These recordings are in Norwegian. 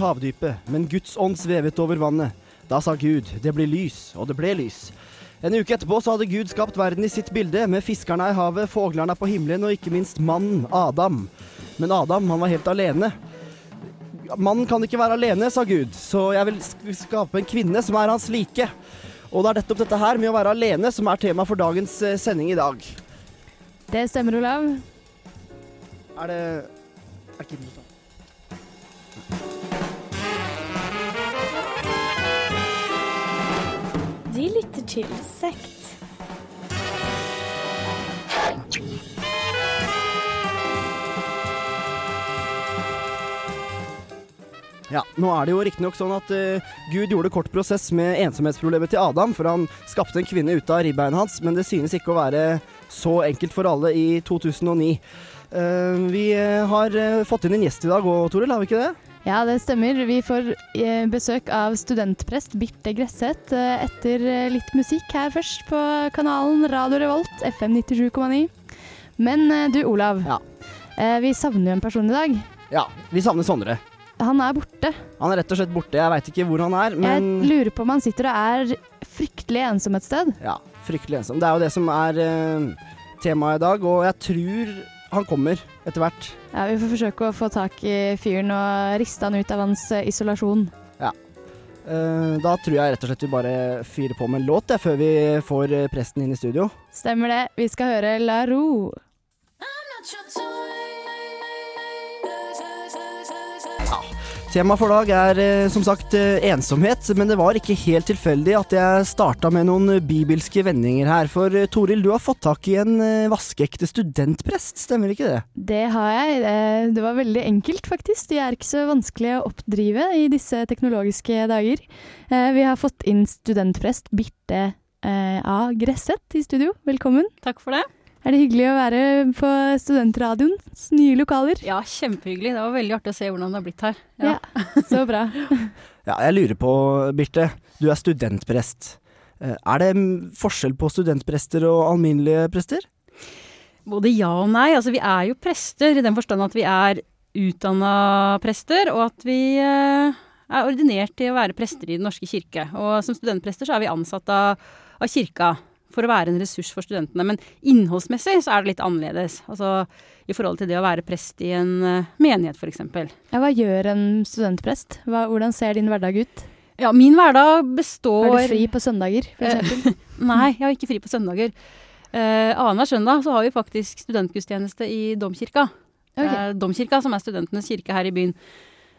havdypet, men Guds ånd svevet over vannet. Da sa Gud, det blir lys, og det ble lys. En uke etterpå så hadde Gud skapt verden i sitt bilde, med fiskerne i havet, fuglene på himmelen og ikke minst mannen, Adam. Men Adam, han var helt alene. Mannen kan ikke være alene, sa Gud, så jeg vil skape en kvinne som er hans like. Og det er nettopp dette her med å være alene som er tema for dagens eh, sending i dag. Det stemmer, Olav. Er det Er ikke det lytter til Sekt. Ja, nå er det jo riktignok sånn at uh, Gud gjorde kort prosess med ensomhetsproblemet til Adam, for han skapte en kvinne ut av ribbeinet hans, men det synes ikke å være så enkelt for alle i 2009. Uh, vi eh, har uh, fått inn en gjest i dag òg, Toril, har vi ikke det? Ja, det stemmer. Vi får eh, besøk av studentprest Birte Gresseth eh, etter eh, litt musikk her først på kanalen Radio Revolt, FM 97,9. Men du, Olav. Ja. Vi savner jo en person i dag. Ja, vi savner Sondre. Han er borte. Han er rett og slett borte. Jeg veit ikke hvor han er, men Jeg lurer på om han sitter og er fryktelig ensom et sted. ja, fryktelig ensom. Det er jo det som er temaet i dag, og jeg tror han kommer etter hvert. Ja, Vi får forsøke å få tak i fyren og riste han ut av hans eh, isolasjon. Ja. da tror jeg rett og slett vi bare fyrer på med en låt før vi får eh, presten inn i studio. Stemmer det. Vi skal høre La Ro. Temaet for dag er eh, som sagt eh, ensomhet, men det var ikke helt tilfeldig at jeg starta med noen bibelske vendinger her. For eh, Toril, du har fått tak i en vaskeekte studentprest, stemmer ikke det? Det har jeg. Det var veldig enkelt, faktisk. De er ikke så vanskelig å oppdrive i disse teknologiske dager. Eh, Vi har fått inn studentprest Birte eh, A. Gresseth i studio. Velkommen. Takk for det. Er det hyggelig å være på Studentradioens nye lokaler? Ja, kjempehyggelig. Det var veldig artig å se hvordan det har blitt her. Ja, så bra. Ja, jeg lurer på, Birte. Du er studentprest. Eh, Er det forskjell på studentprester og alminnelige prester? Både ja og nei. Altså, vi er jo prester i den forstand at vi er utdanna prester, og at vi eh, er ordinert til å være prester i Den norske kirke. Og som studentprester så er vi ansatt av, av kirka for å være en ressurs for studentene. Men innholdsmessig så er det litt annerledes. Altså i forhold til det å være prest i en eh, menighet, f.eks. Ja, hva gjør en studentprest? Hva, hvordan ser din hverdag ut? Ja, min hverdag består Er du fri på søndager, for Eh? Nei, jeg har ikke fri på søndager. Uh, Annenhver søndag så har vi faktisk studentgudstjeneste i Domkirka. Det er Domkirka som er studentenes kirke her i byen.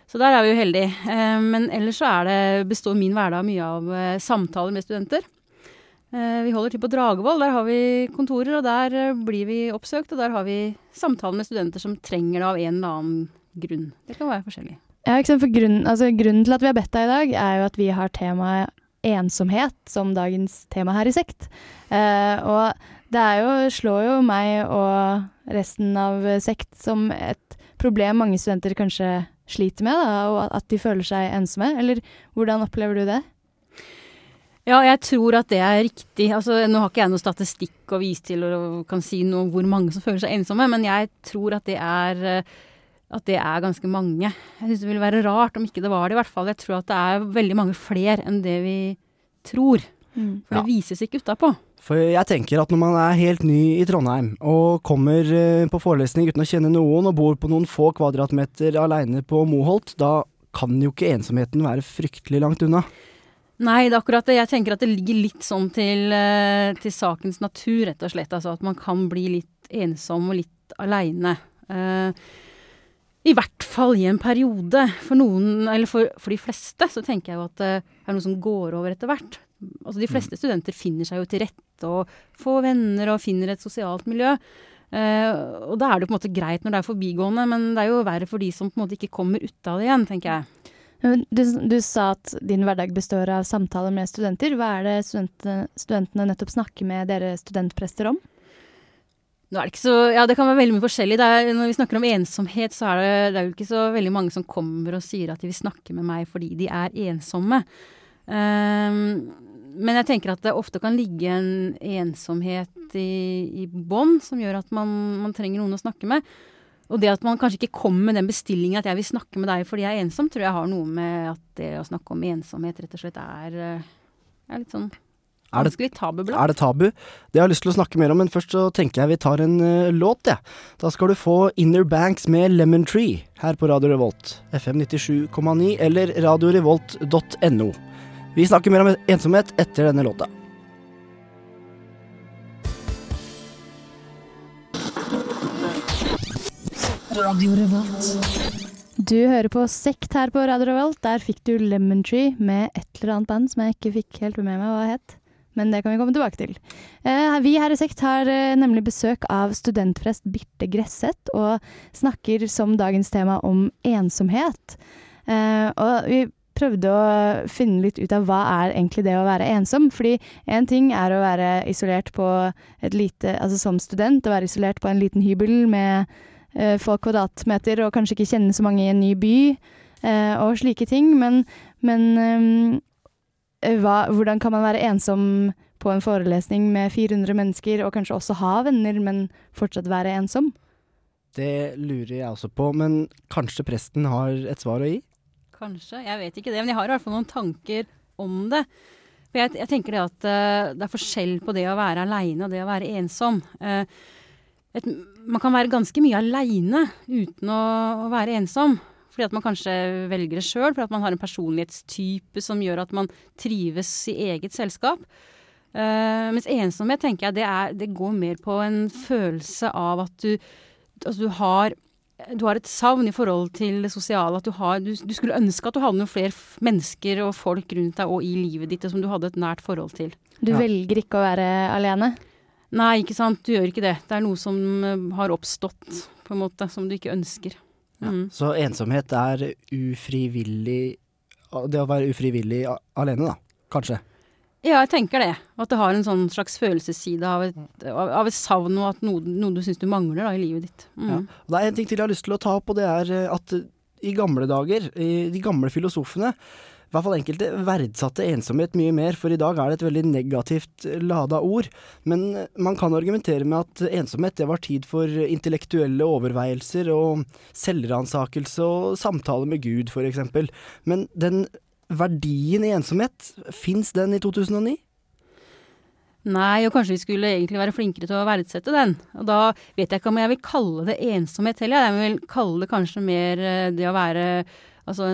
Så der er vi jo heldige. Uh, men ellers så er det, består min hverdag mye av uh, samtaler med studenter. Eh, vi holder til på Dragevoll, der har vi kontorer, og der eh, blir vi oppsøkt. Og der har vi samtaler med studenter som trenger det av en eller annen grunn. Det kan være forskjellig. Ja? For grunnen, altså, grunnen til at vi har bedt deg i dag, er jo at vi har temaet ensomhet som dagens tema her i Sekt. Eh, og det er jo, slår jo meg og resten av Sekt som et problem mange studenter kanskje sliter med, da, og at de føler seg ensomme. Eller hvordan opplever du det? Ja, jeg tror at det er riktig. Altså, nå har ikke jeg noe statistikk å vise til og kan si noe om hvor mange som føler seg ensomme, men jeg tror at det er, eh, at det er ganske mange. Jeg syns det ville være rart om ikke det var det, i hvert fall. Jeg tror at det er veldig mange flere enn det vi tror. For Ja. det vises ikke utapå. For jeg tenker at når man er helt ny i Trondheim og kommer eh, på forelesning uten å kjenne noen og bor på noen få kvadratmeter aleine på Moholt, da kan jo ikke ensomheten være fryktelig langt unna. Nei, det er akkurat det. Jeg tenker at det ligger litt sånn til, eh, til sakens natur, rett og slett. Altså at man kan bli litt ensom og litt aleine. Eh, I hvert fall i en periode. For noen, eller for, for de fleste, så tenker jeg jo at det er noe som går over etter hvert. Altså De fleste studenter finner seg jo til rette og får venner og finner et sosialt miljø. Eh, og da er det på en måte greit når det er forbigående, men det er jo verre for de som på en måte ikke kommer ut av det igjen, tenker jeg. Du, du sa at din hverdag består av samtaler med studenter. Hva er det studentene, studentene nettopp snakker med dere studentprester om? Det så, ja det kan være veldig mye forskjellig. Er, når vi snakker om ensomhet, så er det, det er jo ikke så veldig mange som kommer og sier at de vil snakke med meg fordi de er ensomme. Um, men jeg tenker at det ofte kan ligge en ensomhet i, i bånn som gjør at man, man trenger noen å snakke med. Og det at man kanskje ikke kommer med den bestillingen at jeg vil snakke med deg fordi jeg er ensom, tror jeg har noe med at det å snakke om ensomhet rett og slett er, eh, er litt sånn Er det, er det tabu? Det har jeg lyst til å snakke mer om, men først så tenker jeg vi tar en uh, låt, jeg. Da skal du få Inner Banks med Lemon Tree her på Radio Revolt. FM 97,9 eller radiorevolt.no. Vi snakker mer om ensomhet etter denne låta. Du hører på Sekt her på Radio Revolt. Der fikk du Lemon Tree med et eller annet band som jeg ikke fikk helt med meg hva het. Men det kan vi komme tilbake til. Eh, vi her i Sekt har eh, nemlig besøk av studentprest Birte Gresseth, og snakker som dagens tema om ensomhet. Eh, og vi prøvde å finne litt ut av hva er egentlig det å være ensom. Fordi én ting er å være isolert på et lite Altså som student, å være isolert på en liten hybel med få kvadratmeter og kanskje ikke kjenne så mange i en ny by eh, og slike ting. Men, men eh, hva, hvordan kan man være ensom på en forelesning med 400 mennesker, og kanskje også ha venner, men fortsatt være ensom? Det lurer jeg også på, men kanskje presten har et svar å gi? Kanskje, jeg vet ikke det. Men jeg har i hvert fall noen tanker om det. For jeg, jeg tenker det at uh, det er forskjell på det å være aleine og det å være ensom. Eh, et, man kan være ganske mye aleine uten å, å være ensom. Fordi at man kanskje velger det sjøl, fordi at man har en personlighetstype som gjør at man trives i eget selskap. Uh, mens ensomhet tenker jeg det, er, det går mer på en følelse av at du, altså du har du har et savn i forhold til det sosiale. At du, har, du, du skulle ønske at du hadde noen flere mennesker og folk rundt deg og i livet ditt som du hadde et nært forhold til. Du Ja. velger ikke å være alene. Nei, ikke sant. Du gjør ikke det. Det er noe som eh, har oppstått, på en måte, som du ikke ønsker. Mm. Så ensomhet er ufrivillig Det å være ufrivillig alene, da. Kanskje. Ja, jeg tenker det. At det har en sånn slags følelsesside av et, av, et savn og at noe, noe du syns du mangler da, i livet ditt. Mm. Ja. Og det er en ting til jeg har lyst til å ta opp, og det er eh, at i gamle dager, i de gamle filosofene, i hvert fall enkelte verdsatte ensomhet mye mer, for i dag er det et veldig negativt eh, lada ord. Men eh, man kan argumentere med at ensomhet det var tid for intellektuelle overveielser og selvransakelse og samtale med Gud, eksempel. Men den verdien i ensomhet, fins den i 2009? Nei, og kanskje vi skulle egentlig være flinkere til å verdsette den. Og da vet jeg ikke om jeg vil kalle det ensomhet heller. Jeg vil kalle det kanskje mer eh, det å være Altså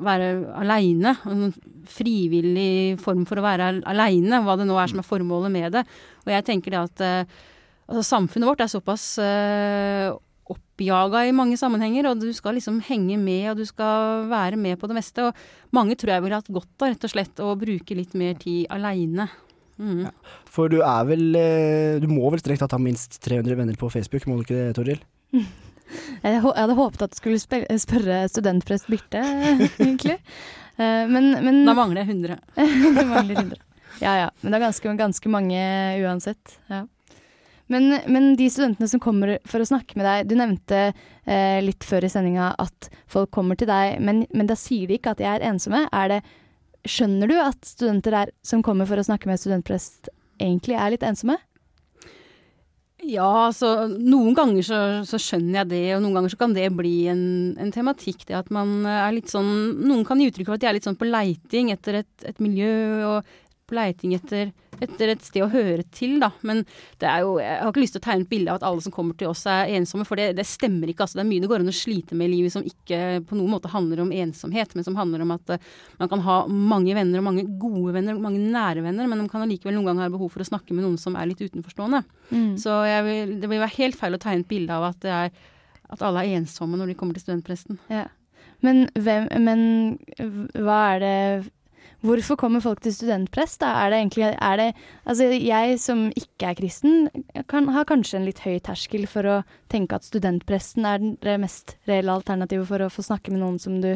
være aleine. En frivillig form for å være al- aleine, hva det nå er som er formålet med det. Og jeg tenker det at eh, altså samfunnet vårt er såpass uh, oppjaga i mange sammenhenger, og du skal liksom henge med, og du skal være med på det meste. Og mange tror jeg ville hatt godt av rett og slett å bruke litt mer tid aleine. Mm. For du er vel eh, Du må vel strengt tatt ha minst 300 venner på Facebook, må du ikke det, Toril? Jeg, hadde håpet at du skulle spørre studentprest Birte, egentlig. Eh, Men, men Da mangler jeg 100. det mangler 100. Ja ja, men det er ganske, ganske mange uansett. Ja. Men, men de studentene som kommer for å snakke med deg, du nevnte eh, litt før i sendinga at folk kommer til deg, men, men da sier de ikke at de er ensomme. Er det, skjønner du at studenter er, som kommer for å snakke med studentprest, egentlig er litt ensomme? Ja, altså noen ganger så, så skjønner jeg det, og noen ganger så kan det bli en, en tematikk. Det at man er litt sånn Noen kan gi uttrykk for at de er litt sånn på leiting etter et, et miljø, og på leiting etter, etter et sted å høre til, da. Men det er jo Jeg har ikke lyst til å tegne et bilde av at alle som kommer til oss er ensomme, for det, det stemmer ikke. Altså, det er mye det går an å slite med i livet som ikke på noen måte handler om ensomhet, men som handler om at eh, man kan ha mange venner, og mange gode venner, og mange nære venner, men man kan allikevel noen ganger ha behov for å snakke med noen som er litt utenforstående. Så jeg vil, det vil være helt feil å tegne et bilde av at, det er, at alle er ensomme når de kommer til studentpresten. Ja. Men, hvem, men hva er det Hvorfor kommer folk til studentprest? Da? Er det egentlig er det, Altså, jeg som ikke er kristen, kan, har kanskje en litt høy terskel for å tenke at studentpresten er det mest reelle alternativet for å få snakke med noen som du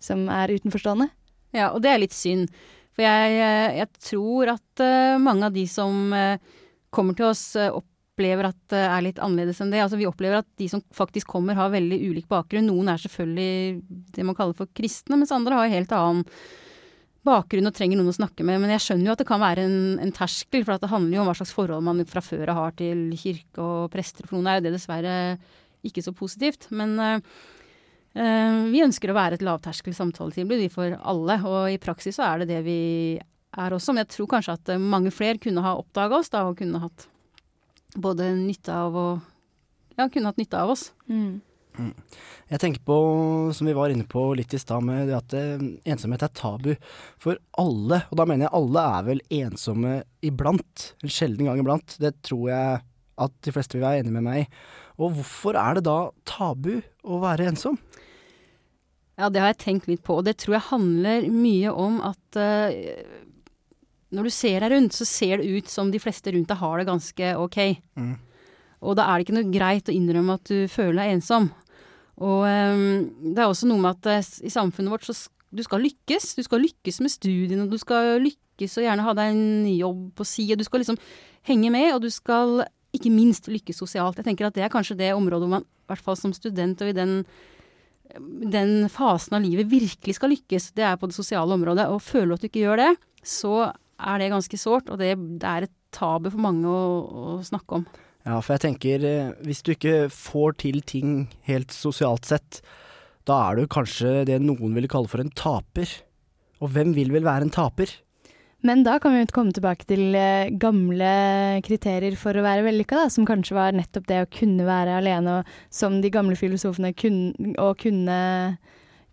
som er utenforstående. Ja, og det er litt synd. For jeg, eh, jeg tror at eh, mange av de som eh, kommer til oss, opplever at det er litt annerledes enn det. Altså Vi opplever at de som faktisk kommer, har veldig ulik bakgrunn. Noen er selvfølgelig det man kaller for kristne, mens andre har helt annen bakgrunn og trenger noen å snakke med. Men jeg skjønner jo at det kan være en, en terskel, for det handler jo om hva slags forhold man fra før har til kirke og prester. For noen er jo det dessverre ikke så positivt. Men eh, vi ønsker å være et lavterskel samtaletilbud for alle, og i praksis så er det det vi er også. Men jeg tror kanskje at eh, mange flere kunne ha oppdaga oss da, og kunne hatt både nytte av å Ja, kunne hatt nytte av oss. Mm. Jeg tenker på, som vi var inne på litt i stad, med det at eh, ensomhet er tabu for alle. Og da mener jeg alle er vel ensomme iblant. En sjelden gang iblant. Det tror jeg at de fleste vil være enig med meg i. Og hvorfor er det da tabu å være ensom? Ja, det har jeg tenkt litt på, og det tror jeg handler mye om at uh, når du ser deg rundt, så ser det ut som de fleste rundt deg har det ganske ok. Mm. Og da er det ikke noe greit å innrømme at du føler deg ensom. Og um, det er også noe med at eh, i samfunnet vårt så du skal lykkes. Du skal lykkes med studiene, og du skal lykkes og gjerne ha deg en jobb på si, og du skal liksom henge med, og du skal ikke minst lykkes sosialt. Jeg tenker at det er kanskje det området hvor man, i hvert fall som student og i den den fasen av livet virkelig skal lykkes, det er på det sosiale området. Og føler du at du ikke gjør det, så er det ganske sårt, og det, det er et tabu for mange å, å snakke om. Ja, for jeg tenker eh, hvis du ikke får til ting helt sosialt sett, da er du kanskje det noen ville kalle for en taper. Og hvem vil vel være en taper? Men da kan vi jo komme tilbake til eh, gamle kriterier for å være vellykka, som kanskje var nettopp det å kunne være alene, og som de gamle filosofene kunne, å kunne,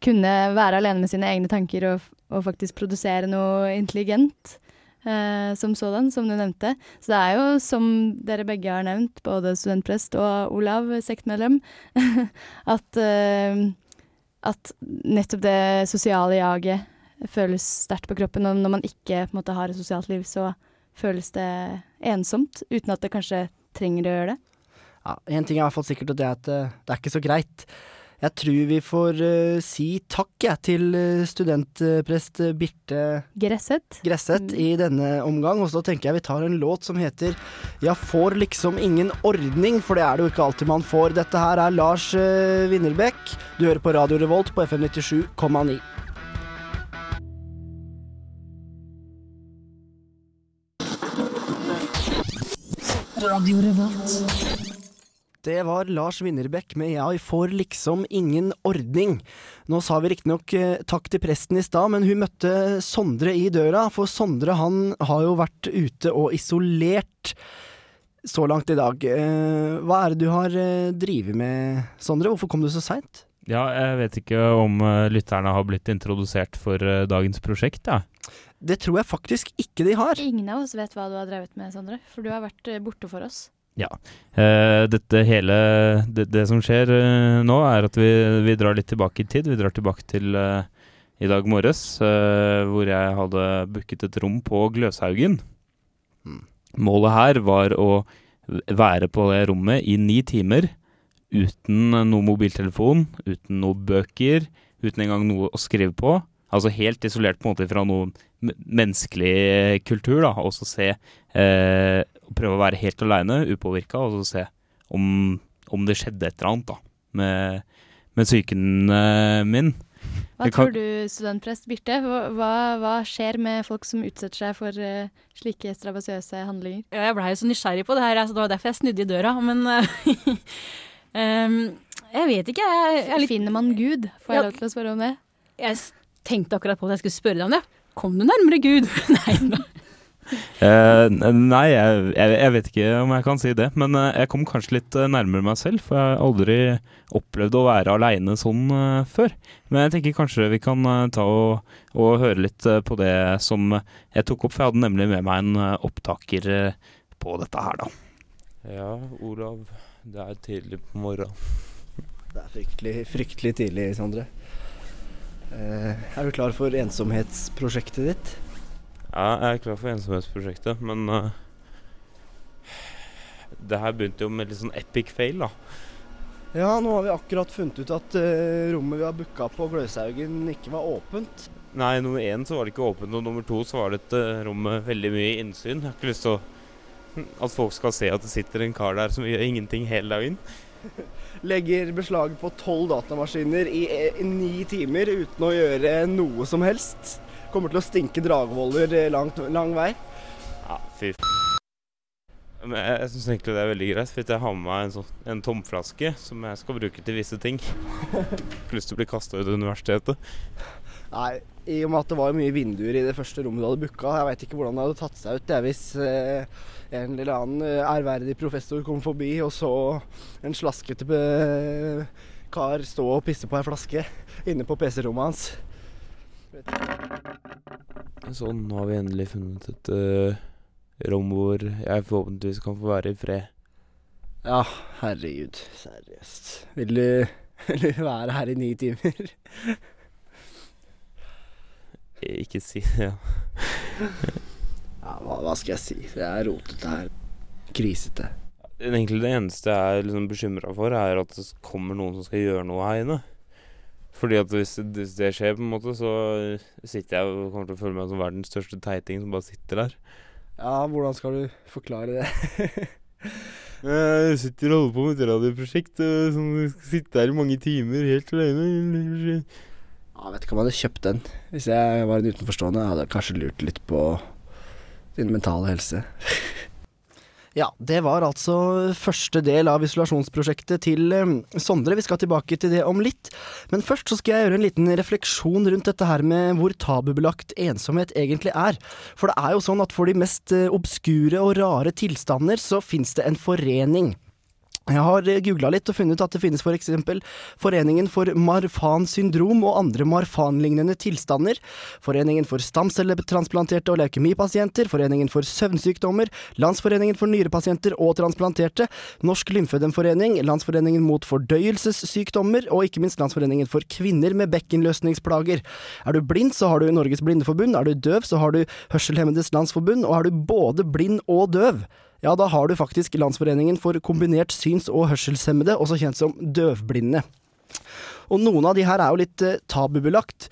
kunne være alene med sine egne tanker og, og faktisk produsere noe intelligent. Eh, som sådan, som du nevnte. Så det er jo, som dere begge har nevnt, både studentprest og Olav, sektmedlem, at, eh, at nettopp det sosiale jaget føles sterkt på kroppen, og når man ikke måte, har et sosialt liv, så føles det ensomt, uten at det kanskje trenger å gjøre det. Ja, En ting er i hvert fall sikkert, og det er at eh, det er ikke så greit. Jeg tror vi får uh, si takk jeg, til eh, studentprest eh, Birte Gresset. Gresset i denne omgang, og så tenker jeg vi tar en låt som heter Jeg får liksom ingen ordning, for det er det jo ikke alltid man får. Dette her er Lars uh, Winnerbekk. Du hører på Radio Revolt på FM 97,9. Det var Lars Winnerbekk med 'Jeg får liksom ingen ordning'. Nå sa vi riktignok eh, takk til presten i stad, men hun møtte Sondre i døra. For Sondre han har jo vært ute og isolert så langt i dag. Eh, hva er det du har eh, drevet med, Sondre? Hvorfor kom du så seint? Ja, jeg vet ikke om lytterne har blitt introdusert for dagens prosjekt, ja. Det tror jeg faktisk ikke de har. Ingen av oss vet hva du har drevet med, Sondre, for du har vært borte for oss. Eh, dette hele det, det som skjer uh, nå, er at vi, vi drar litt tilbake i tid. Vi drar tilbake til uh, i dag morges, hvor jeg hadde booket et rom på Gløshaugen. Mm. Målet her var å være på det rommet i ni timer uten noe mobiltelefon, uten noe bøker, uten engang noe å skrive på. Altså helt isolert på en måte fra noe menneskelig kultur, da. Og så se eh, Prøve å være helt aleine, upåvirka, og så se om, om det skjedde et eller annet da med, med psyken eh, min. Hva kan- tror du, studentprest Birte? Hva, hva, skjer med folk som utsetter seg for uh, slike strabasiøse handlinger? Ja, jeg blei jo så nysgjerrig på det her, altså, det var derfor jeg snudde i døra. Men uh, um, jeg vet ikke. Jeg, jeg, litt, Finner man Gud? Får Ja. lov til å spørre om det? jeg tenkte akkurat på at jeg skulle spørre deg om det. Kom du nærmere Gud? Nei. Eh, nei, jeg, jeg, jeg vet ikke om jeg kan si det, men eh, jeg kom kanskje litt eh, nærmere meg selv, for jeg har aldri opplevd å være aleine sånn eh, før. Men jeg tenker kanskje vi kan ta og, og høre litt på det som jeg tok opp, for jeg hadde nemlig med meg en opptaker på dette her, da. Ja, Olav, det er tidlig på morgenen. Det er fryktelig, fryktelig tidlig, Sondre. Eh, er du klar for ensomhetsprosjektet ditt? Ja, jeg er klar for ensomhetsprosjektet, men uh, Det her begynte jo med litt sånn epic fail, da. Ja, nå har vi akkurat funnet ut at uh, rommet vi har booka på Gløshaugen ikke var åpent. Nei, nummer én så var det ikke åpent, og nummer to så var dette rommet veldig mye innsyn. Jeg har ikke lyst til å at folk skal se at det sitter en kar der som gjør ingenting hele dagen. Legger beslag på tolv datamaskiner i, eh, ni timer uten å gjøre noe som helst. Kommer til å stinke dragvoller eh, langt, lang vei. Ja, fy f... Men jeg, jeg syns egentlig det er veldig greit, for jeg har med meg en, sånn, en tomflaske som jeg skal bruke til visse ting. Ikke lyst til å bli kasta ut av universitetet. Nei, i og med at det var mye vinduer i det første rommet du hadde booka, jeg veit ikke hvordan det hadde tatt seg ut det hvis eh, en eller annen eh, ærverdig professor kom forbi og så en slaskete eh, kar stå og pisse på ei flaske inne på PC-rommet hans. Sånn, nå har vi endelig funnet et uh, rom hvor jeg forhåpentligvis kan få være i fred. Ja, herregud. Seriøst. Vil du, vil du være her i ni timer? Ikke si ja. Ja, hva, hva skal jeg si? Det er rotete her. Krisete. Egentlig det eneste jeg er liksom bekymra for, er at det kommer noen som skal gjøre noe her inne. Fordi at hvis, hvis det skjer, på en måte, så sitter jeg og kommer til å føle meg som verdens største teiting som bare sitter der. Ja, hvordan skal du forklare det? Jeg sitter og holder på med et radioprosjekt eh, som skal sitte her i mange timer helt alene. Ja, vet ikke om jeg hadde kjøpt den. Hvis jeg var en utenforstående, hadde jeg kanskje lurt litt på din mentale helse. Ja, det var altså første del av isolasjonsprosjektet til eh, Sondre. Vi skal tilbake til det om litt. Men først så skal jeg gjøre en liten refleksjon rundt dette her med hvor tabubelagt ensomhet egentlig er. For det er jo sånn at for de mest eh, obskure og rare tilstander så fins det en forening. Jeg har googla litt og funnet ut at det finnes f.eks. For Foreningen for Marfan syndrom og andre Marfan-lignende tilstander, Foreningen for stamcelletransplanterte og leukemipasienter, Foreningen for søvnsykdommer, Landsforeningen for nyrepasienter og transplanterte, Norsk lymfødemforening, Landsforeningen mot fordøyelsessykdommer og ikke minst Landsforeningen for kvinner med bekkenløsningsplager. Er du blind, så har du Norges Blindeforbund, er du døv, så har du Hørselhemmedes Landsforbund, og er du både blind og døv, ja, da har du faktisk Landsforeningen for kombinert syns- og hørselshemmede, også kjent som døvblinde. Og noen av de her er jo litt eh, tabubelagt,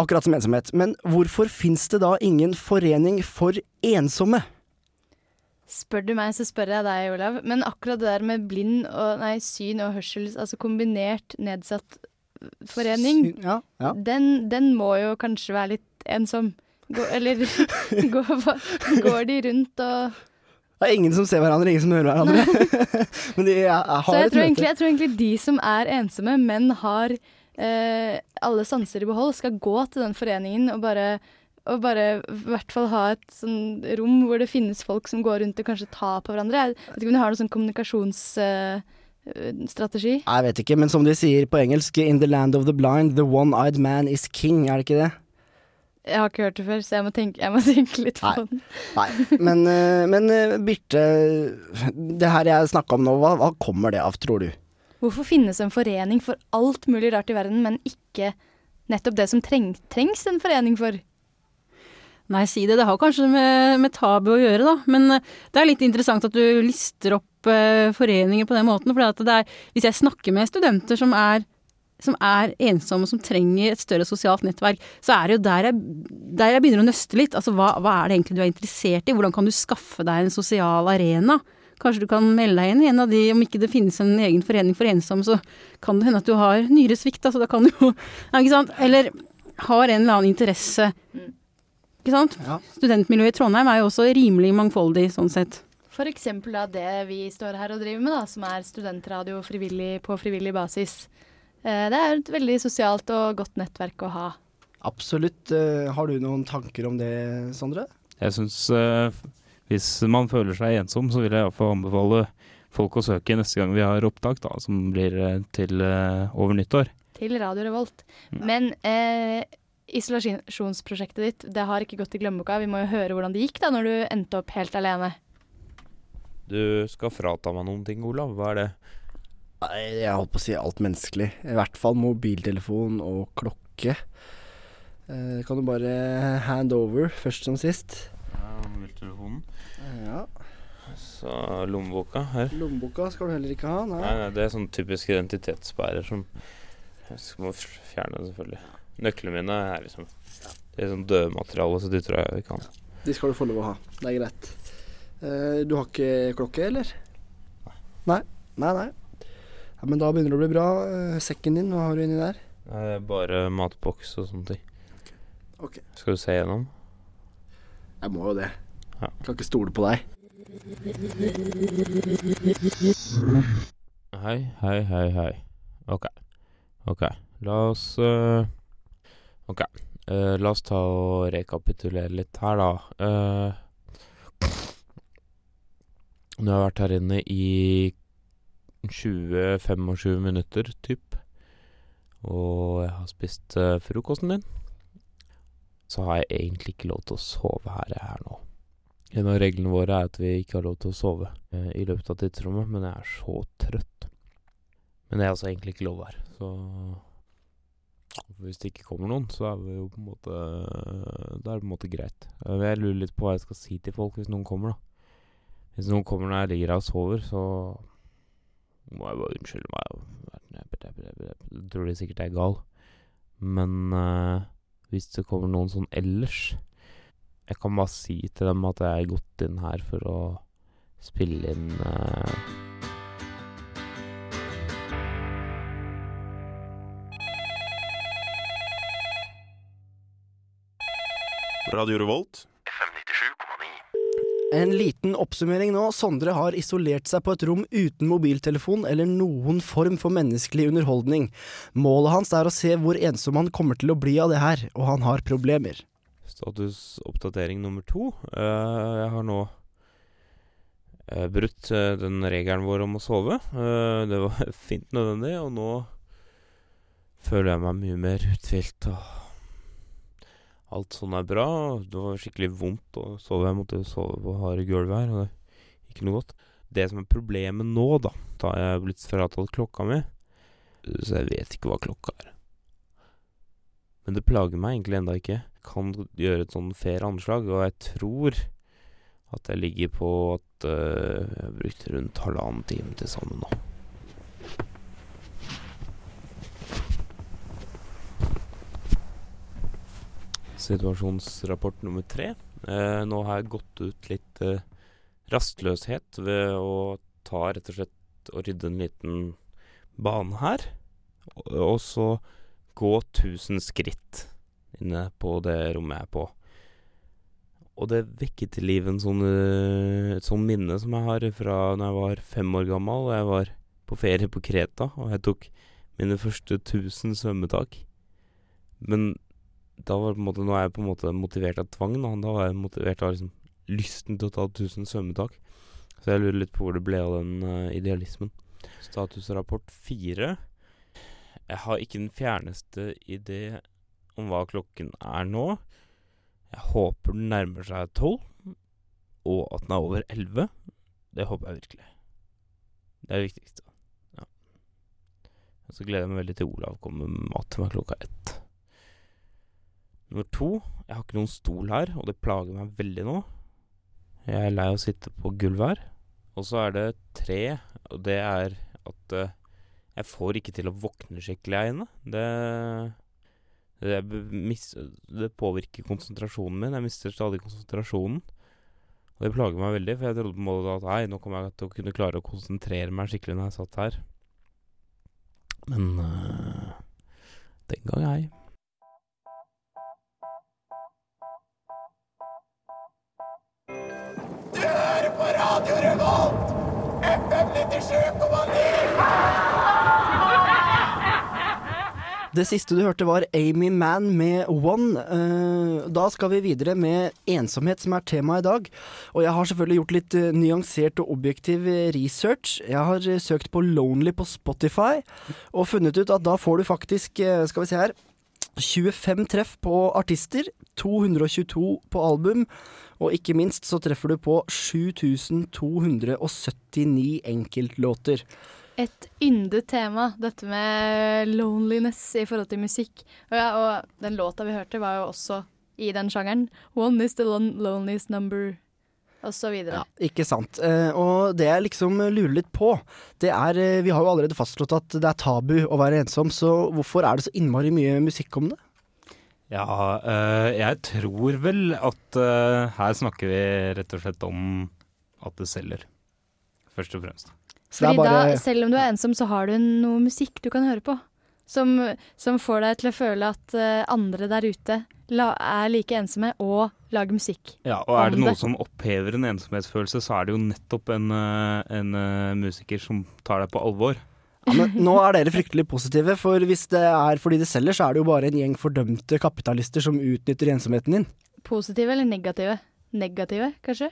akkurat som ensomhet. Men hvorfor fins det da ingen forening for ensomme? Spør du meg, så spør jeg deg, Olav. Men akkurat det der med blind og nei, syn og hørsel, altså kombinert nedsatt forening, Syn- Ja, ja. den, den må jo kanskje være litt ensom. Gå, eller går, går de rundt og Det er ingen som ser hverandre, ingen som hører hverandre. Men de jeg, jeg Så jeg tror, egentlig, jeg tror egentlig de som er ensomme, men har eh, alle sanser i behold, skal gå til den foreningen og bare og bare i hvert fall ha et sånn rom hvor det finnes folk som går rundt og kanskje tar på hverandre. Jeg vet ikke om du har noen sånn kommunikasjonsstrategi. Jeg vet ikke, men som de sier på engelsk, in the land of the blind, the one-eyed man is king, er det ikke det? Jeg har ikke hørt det før, så jeg må tenke, jeg må tenke litt på den. Nei, men, eh, men eh, Birte, det her jeg snakka om nå, hva, hva kommer det av, tror du? Hvorfor finnes en forening for alt mulig rart i verden, men ikke nettopp det som treng, trengs en forening for? Nei, si det. Det har kanskje med, med tabu å gjøre, da. Men eh, det er litt interessant at du lister opp foreninger på den måten. For det er, hvis jeg snakker med studenter som er, som er ensomme, som trenger et større sosialt nettverk, så er det jo der jeg, der jeg begynner å nøste litt. Altså hva, hva er det egentlig du er interessert i? Hvordan kan du skaffe deg en sosial arena? Kanskje du kan melde deg inn i en av de, om ikke det finnes en egen forening for ensomme, så kan det hende at du har nyresvikt, altså da kan du jo Ikke sant? Eller har en eller annen interesse. Ikke sant? Ja. Studentmiljøet i Trondheim er jo også rimelig mangfoldig sånn sett. Eksempel det vi står her og driver med, da, som er studentradio frivillig, på frivillig basis. Eh, Det er et veldig sosialt og godt nettverk å ha. Absolutt. eh, Har du noen tanker om det, Sondre? Jeg syns hvis man føler seg ensom, så vil jeg iallfall anbefale folk å søke neste gang vi har opptak, da, som blir eh, til eh, over nyttår. Til Radio Revolt. Men eh, isolasjonsprosjektet ditt, det har ikke gått i glemmeboka. Vi må jo høre hvordan det gikk da, når du endte opp helt alene. Du skal frata meg noen ting, Olav. Hva er det? Nei, jeg holdt på å si alt menneskelig. I hvert fall mobiltelefon og klokke. Eh, kan du bare hand over, først som sist. Ja, mobiltelefonen. Ja. Så lommeboka her. Lommeboka skal du heller ikke ha, nei. Nei, nei, det er sånn typisk identitetsbærer som Jeg må fjerne, selvfølgelig. Nøklene mine er liksom Det er sånn dødmateriale, så de tror jeg vi kan. De skal du få lov å ha. Det er greit. Eh, du har ikke klokke, eller? Nei. Nei, nei. Ja, men da begynner det å bli bra. Eh, sekken din, hva har du inni der? Nei, det er bare matboks og sånne ting. Ok. Skal du se gjennom? Jeg må jo det. Ja. Kan ikke stole på deg. Hei, hei, hei, hei. Ok. Ok. La oss uh, Ok. Uh, la oss ta og rekapitulere litt her, da. Uh, nå har jeg vært her inne i 20-25 minutter, typ. Og jeg har spist uh, frokosten min. Så har jeg egentlig ikke lov til å sove her jeg er nå. En av reglene våre er at vi ikke har lov til å sove uh, i løpet av tidsrommet, men jeg er så trøtt. Men det er altså egentlig ikke lov her, så Hvis det ikke kommer noen, så er det jo på en måte Da er det på en måte greit. Eh, Jeg lurer litt på hva jeg skal si til folk hvis noen kommer, da. Hvis noen kommer når jeg ligger her og sover, så må jeg bare unnskylde meg. Jeg tror de sikkert er gal. Men uh, hvis det kommer noen sånn ellers Jeg kan bare si til dem at jeg er gått inn her for å spille inn uh, Radio Revolt. En liten oppsummering nå. Sondre har isolert seg på et rom uten mobiltelefon eller noen form for menneskelig underholdning. Målet hans er å se hvor ensom han kommer til å bli av det her, og han har problemer. Statusoppdatering nummer to. Uh, jeg har nå uh, brutt uh, den regelen vår om å sove. Det var fint nødvendig, og nå føler jeg meg mye mer uthvilt. og Alt sånn er bra. Det var skikkelig vondt å sove. Jeg måtte sove på harde gulv her, og det ikke noe godt. Det som er problemet nå, da Da har jeg blitt fratatt klokka mi, så jeg vet ikke hva klokka er. Men det plager meg egentlig enda ikke. Kan gjøre et sånn fair anslag, og jeg tror at jeg ligger på at øh, jeg har brukt rundt halvannen time til sammen nå. Situasjonsrapport nummer tre. Eh, nå har jeg gått ut litt eh, rastløshet ved å ta rett og slett og rydde en liten bane her. Og, og så gå 1000 skritt inne på det rommet jeg er på. Og det vekket til live sånn, eh, et sånn minne som jeg har fra da jeg var fem år gammel og jeg var på ferie på Kreta, og jeg tok mine første 1000 svømmetak. Men da var på en måte, nå er jeg på en måte motivert av tvang. Da, da var jeg motivert av liksom lysten til å ta 1000 svømmetak. Så jeg lurer litt på hvor det ble av den uh, idealismen. Statusrapport fire. Jeg har ikke den fjerneste idé om hva klokken er nå. Jeg håper den nærmer seg tolv, og at den er over elleve. Det håper jeg virkelig. Det er det viktigste. Ja. Og så gleder jeg meg veldig til Olav kommer med mat til meg klokka ett. Nummer to, jeg har ikke noen stol her, og det plager meg veldig nå. Jeg er lei av å sitte på gulvet her. Og så er det tre, og det er at uh, jeg får ikke til å våkne skikkelig her inne. Det, det, mis, det påvirker konsentrasjonen min. Jeg mister stadig konsentrasjonen. Og det plager meg veldig, for jeg trodde på en måte at nei, nå kommer jeg til å kunne klare å konsentrere meg skikkelig når jeg satt her. Men uh, den gang ei. Det siste du hørte var Amy Mann med One. Eh, da skal vi videre med ensomhet, som er temaet i dag. Og jeg har selvfølgelig gjort litt eh, nyansert og objektiv eh, research. Jeg har søkt på Lonely på Spotify, og funnet ut at da får du faktisk, skal vi se her 25 treff på artister, 222 på album, og ikke minst så treffer du på 7279 enkeltlåter. Et yndet tema, dette med loneliness i forhold til musikk. Og, ja, og den låta vi hørte, var jo også i den sjangeren. One is the lon loneliest number, og så videre. Ja, ikke sant. Eh, og det jeg liksom lurer litt på, det er eh, Vi har jo allerede fastslått at det er tabu å være ensom, så hvorfor er det så innmari mye musikk om det? Ja, eh, jeg tror vel at eh, her snakker vi rett og slett om at det selger. Først og fremst. Fordi bare da, selv om du er ensom, så har du noe musikk du kan høre på. som, som får deg til å føle at eh, andre der ute la, er like ensomme og lager musikk. Ja, og er det noe det. som opphever en ensomhetsfølelse, så er det jo nettopp en, en musiker som tar deg på alvor. Ja, men nå er dere fryktelig positive, for hvis det er fordi det selger, så er det jo bare en gjeng fordømte kapitalister som utnytter ensomheten din. Positive eller negative? Negative, kanskje?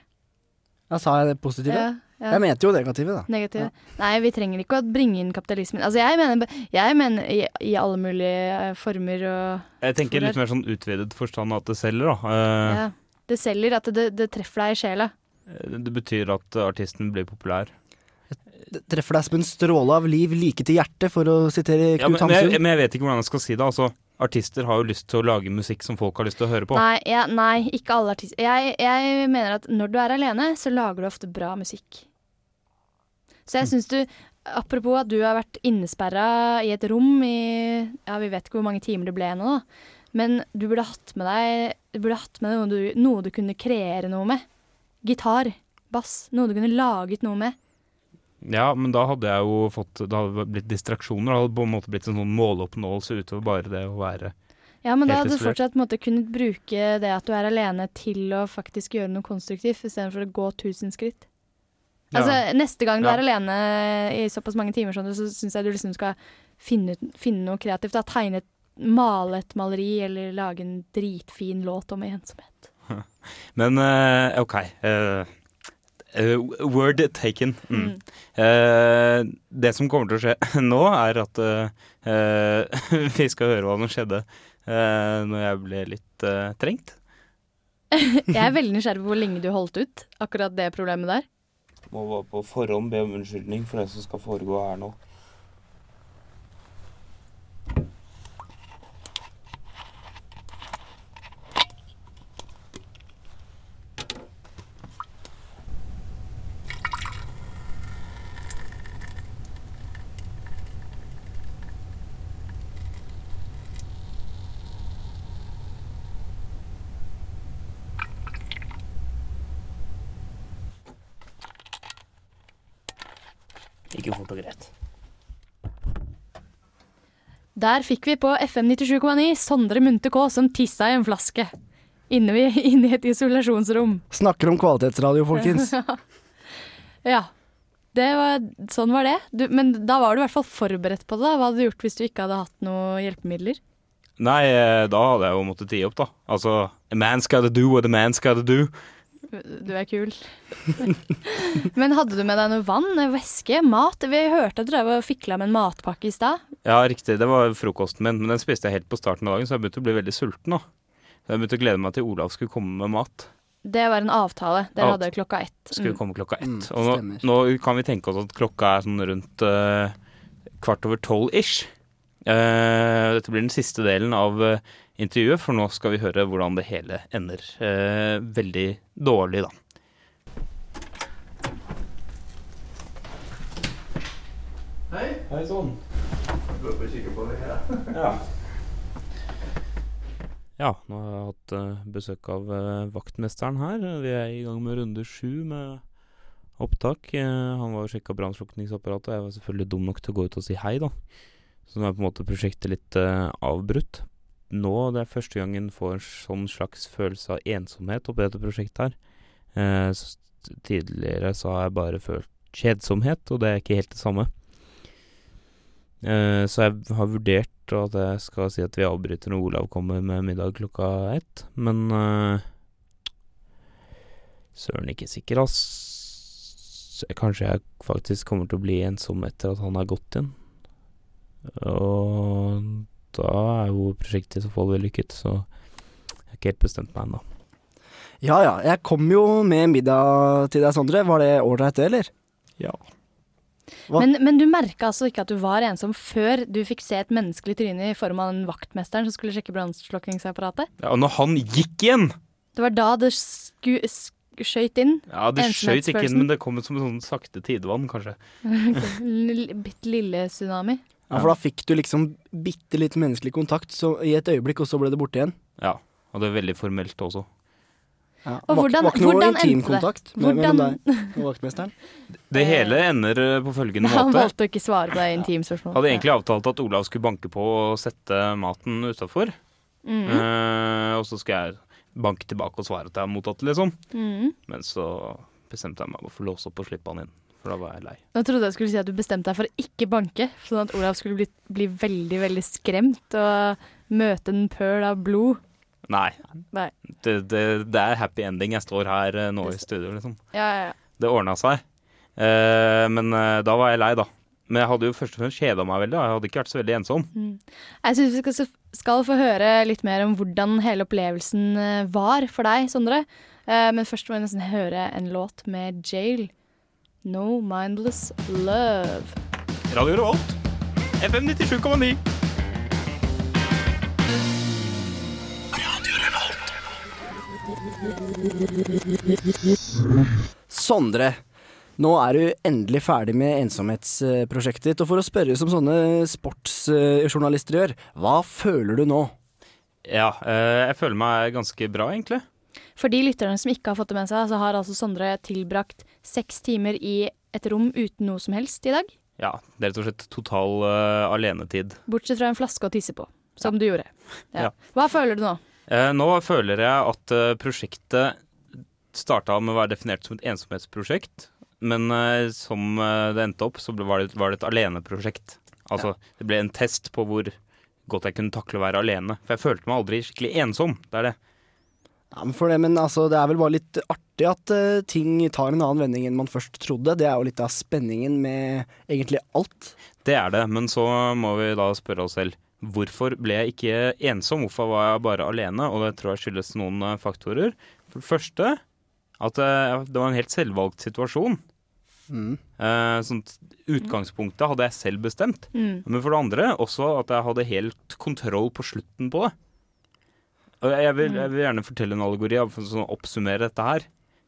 Ja, sa jeg det positive? Ja, ja. Jeg mente jo negative, da. Negative. Nei, vi trenger ikke å bringe inn kapitalismen. Altså, jeg mener, jeg mener i, i alle mulige eh, former og Jeg tenker litt mer sånn utvidet forstand at det selger, da. Eh, ja. Det selger, at det, det treffer deg i sjela. Det betyr at artisten blir populær. Det treffer deg som en stråle av liv like til hjertet, for å sitere Ja, men, Hamsun. men, jeg, men jeg vet ikke hvordan jeg skal si det. Altså, artister har jo lyst til å lage musikk som folk har lyst til å høre på. Nei, ja, nei, ikke alle artister. Jeg, jeg mener at når du er alene, så lager du ofte bra musikk. Så Mm. jeg syns du Apropos at du har vært innesperra i et rom i Ja, vi vet ikke hvor mange timer det ble nå, da. Men du burde hatt med deg Du burde hatt med deg noe du, noe du kunne kreere noe med. Gitar, bass. Noe du kunne laget noe med. Ja, men da hadde jeg jo fått Det hadde blitt distraksjoner. Det hadde på en måte blitt en sånn måloppnåelse utover bare det å være Ja, men da hadde du fortsatt måte kunnet bruke det at du er alene, til å faktisk gjøre noe konstruktivt, istedenfor å gå tusen skritt. Ja. Altså, Neste gang du Ja. er alene i såpass mange timer, sånn, så syns jeg du liksom skal finne, finne noe kreativt. Da. Tegne et, male et maleri, eller lage en dritfin låt om ensomhet. Men eh, OK. eh, eh, word taken. Mm. Mm. Eh, det som kommer til å skje nå, er at uh, eh, vi skal høre hva som skjedde uh, når jeg ble litt trengt. Jeg er veldig nysgjerrig på hvor lenge du holdt ut akkurat det problemet der. Må bare på forhånd be om unnskyldning for det som skal foregå her nå. Ikke fort og greit. Der fikk vi på FM 97,9 Sondre Munthe K som tissa i en flaske. Inne, vi, inne i et isolasjonsrom. Snakker om kvalitetsradio, folkens. Ja. Det var, sånn var det. Du, men da var du i hvert fall forberedt på det. da. Hva hadde du gjort hvis du ikke hadde hatt noen hjelpemidler? Nei, eh, da hadde jeg jo måttet tie opp, da. Altså A man's gotta do what a man's gotta do. Du er kul. men hadde du med deg noe vann, væske, mat? Vi hørte at du drev og fikla med en matpakke i stad. Ja, riktig. Det var frokosten min, men den spiste jeg helt på starten av dagen, så jeg begynte å bli veldig sulten. nå. Så Jeg begynte å glede meg til Olav skulle komme med mat. Det var en avtale. Dere ja, hadde klokka ett. Skulle Mm. komme klokka ett. Mm, og nå, nå kan vi tenke oss at klokka er sånn rundt uh, kvart over tolv ish. Eh, dette blir den siste delen av eh, intervjuet, for nå skal vi høre hvordan det hele ender. Eh, veldig dårlig, da. Hei sånn. Ja. Ja, nå har jeg hatt besøk av vaktmesteren her. Vi er i gang med runde sju med opptak. Han var og sjekka brannslukningsapparatet, og jeg var selvfølgelig dum nok til å gå ut og si hei, da. Så nå er på en måte prosjektet litt uh, avbrutt. Nå det er første gangen får en sånn slags følelse av ensomhet oppi dette prosjektet her. S- tidligere så har jeg bare følt kjedsomhet, og det er ikke helt det samme. Eh, så jeg har vurdert at jeg skal si at vi avbryter når Olav kommer med middag klokka ett, men Søren ikke sikker, ass. Kanskje jeg faktisk kommer til å bli ensom etter at han har gått igjen. Og da er jo prosjektet i så fall vellykket, så jeg har ikke helt bestemt meg ennå. Ja ja, jeg kom jo med middag til deg, Sondre. Var det ålreit, det, eller? Ja. Men, men du merka altså ikke at du var ensom før du fikk se et menneskelig tryne i form av den vaktmesteren som skulle sjekke brannslukkingsapparatet? ja. Og når han gikk igjen Det var da det sku, sk skøyt inn. Ja, det skjøt ikke inn, men det kom som en sånn sakte tidevann, kanskje. Bitte lille tsunami. Ja, For da fikk du liksom bitte litt menneskelig kontakt så, i et øyeblikk, og så ble det borte igjen. Ja. Og det er veldig formelt også. Ja. Og var, hvordan- noe hvordan endte det? Hvordan- deg og vaktmesteren? Det hele ender eh, på følgende måte. Han valgte å ikke svare på det intimspørsmålet. Hadde egentlig avtalt at Olav skulle banke på og sette maten utafor. Mm. Uh, og så skal jeg banke tilbake og svare at jeg har mottatt det, liksom. Mm. Men så bestemte jeg meg for å låse opp og slippe han inn. For da var jeg lei. Nå trodde jeg skulle si at du bestemte deg for å ikke banke, sånn at Olav skulle bli, bli veldig, veldig skremt og møte en pøl av blod. Nei. Nei. Det, det, det er happy ending. Jeg står her eh, nå i studio, liksom. Ja, ja, ja. Det ordna seg. Eh, men eh, da var jeg lei, da. Men jeg hadde jo først og fremst kjeda meg veldig. Jeg hadde ikke vært så veldig ensom. Mm. Jeg syns vi skal, skal få høre litt mer om hvordan hele opplevelsen eh, var for deg, Sondre. Eh, Men først må jeg nesten høre en låt med Jail. No Mindless Love. Radio Revolt. FM 97,9. Sondre, nå er du endelig ferdig med ensomhetsprosjektet ditt. Og for å spørre som sånne sportsjournalister gjør, hva føler du nå? Ja, eh, jeg føler meg ganske bra, egentlig. For de lytterne som ikke har fått det med seg, så har altså Sondre tilbrakt seks timer i et rom uten noe som helst i dag. Ja, det er rett og slett total uh, alenetid. Bortsett fra en flaske å tisse på, som du gjorde. Ja. Ja. Hva føler du nå? Eh, nå føler jeg at uh, prosjektet starta med å være definert som et ensomhetsprosjekt, men uh, som det endte opp, så ble, var, det, var det et aleneprosjekt. Altså, det ble en test på hvor godt jeg kunne takle å være alene. For jeg følte meg aldri skikkelig ensom. Det er det. Ja, men, for det, men altså, det er vel bare litt artig at uh, ting tar en annen vending enn man først trodde. Det er jo litt av spenningen med egentlig alt. Det er det, men så må vi da spørre oss selv hvorfor ble jeg ikke ensom? Hvorfor var jeg bare alene? Og det tror jeg skyldes noen eh, faktorer. For det første at eh, det var en helt selvvalgt situasjon. Mm. Eh, sånn, utgangspunktet hadde jeg selv bestemt. Mm. Men for det andre også at jeg hadde helt kontroll på slutten på det. Jeg vil, jeg vil gjerne fortelle en allegori for sånn å oppsummere dette her.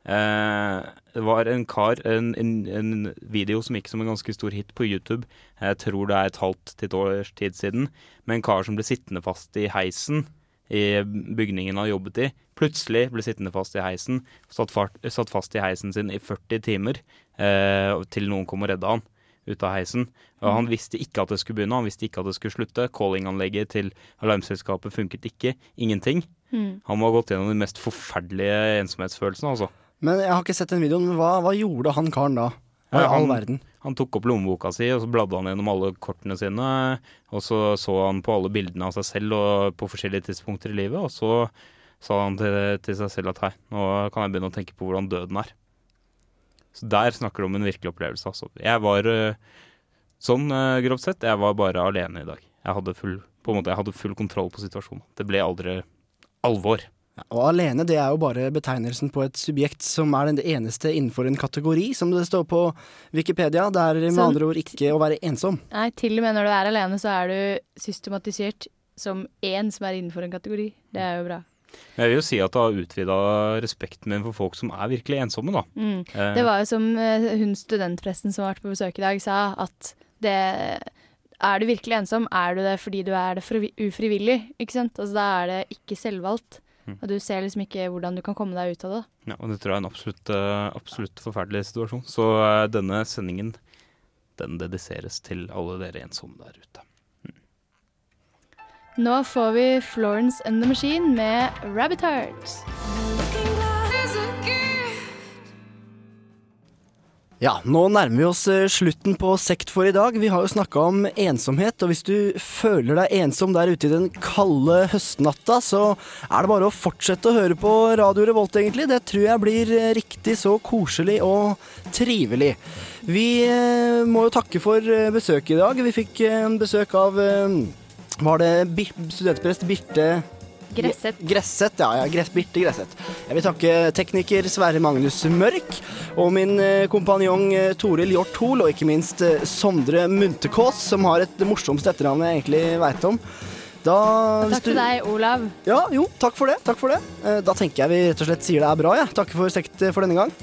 Eh, det var en kar, en, en, en video som gikk som en ganske stor hit på YouTube. Jeg tror det er et halvt til et års tid siden. Med en kar som ble sittende fast i heisen i bygningen han jobbet i. Plutselig ble sittende fast i heisen. Satt, fart, satt fast i heisen sin i 40 timer eh, til noen kom og redda han ut av heisen. Og han visste ikke at det skulle begynne, han visste ikke at det skulle slutte. Callinganlegget til alarmselskapet funket ikke. Ingenting. Mm. Han må ha gått gjennom de mest forferdelige ensomhetsfølelsene, altså. Men jeg har ikke sett den videoen. Men hva, hva gjorde han karen da? Hva i all verden? Han tok opp lommeboka si, og så bladde han gjennom alle kortene sine. Og så så han på alle bildene av seg selv og på forskjellige tidspunkter i livet. Og så sa han til, til seg selv at hei, nå kan jeg begynne å tenke på hvordan døden er. Så der snakker du om en virkelig opplevelse, altså. Jeg var eh, sånn eh, grovt sett, jeg var bare alene i dag. Jeg hadde full, på en måte, jeg hadde full kontroll på situasjonen. Det ble aldri alvor. Ja, Og alene det er jo bare betegnelsen på et subjekt som er den eneste innenfor en kategori, som det står på Wikipedia. Det er med så, andre ord ikke å være ensom. Nei, til og med når du er alene, så er du systematisert som én som er innenfor en kategori. Det er jo bra. Jeg vil jo si at det har utvida respekten min for folk som er virkelig ensomme, da. Mm. Eh, Det var jo som eh, hun studentpresten som har vært på besøk i dag, sa, at det Er du virkelig ensom, er du det fordi du er det ufrivillig, ikke sant? Altså da er det ikke selvvalgt. Mm. Og du ser liksom ikke hvordan du kan komme deg ut av det. Ja, og det tror jeg er en absolutt, eh, absolutt forferdelig situasjon. Så denne sendingen, den dediseres til alle dere ensomme der ute. Nå får vi Florence and the Machine med Rabbit Hearts. Ja, nå nærmer vi oss eh, slutten på Sekt for i dag. Vi har jo snakka om ensomhet, og hvis du føler deg ensom der ute i den kalde høstnatta, så er det bare å fortsette å høre på Radio Revolt, egentlig. Det tror jeg blir eh, riktig så koselig og trivelig. Vi eh, må jo takke for besøket i dag. Vi fikk besøk av Var det studentprest Birte Gresset. Gresset, ja. ja Gress, Birte Gresset. Jeg vil takke tekniker Sverre Magnus Mørk og min eh, kompanjong eh, Toril Hjort Hoel, og ikke minst eh, Sondre Muntekås, som har et morsomste etternavn jeg egentlig veit om. Da, Takk til deg, Olav. Ja, jo, takk for det. Takk for det. Da tenker jeg vi rett og slett sier det er bra, jeg. Ja. Takker for sekt for denne gang.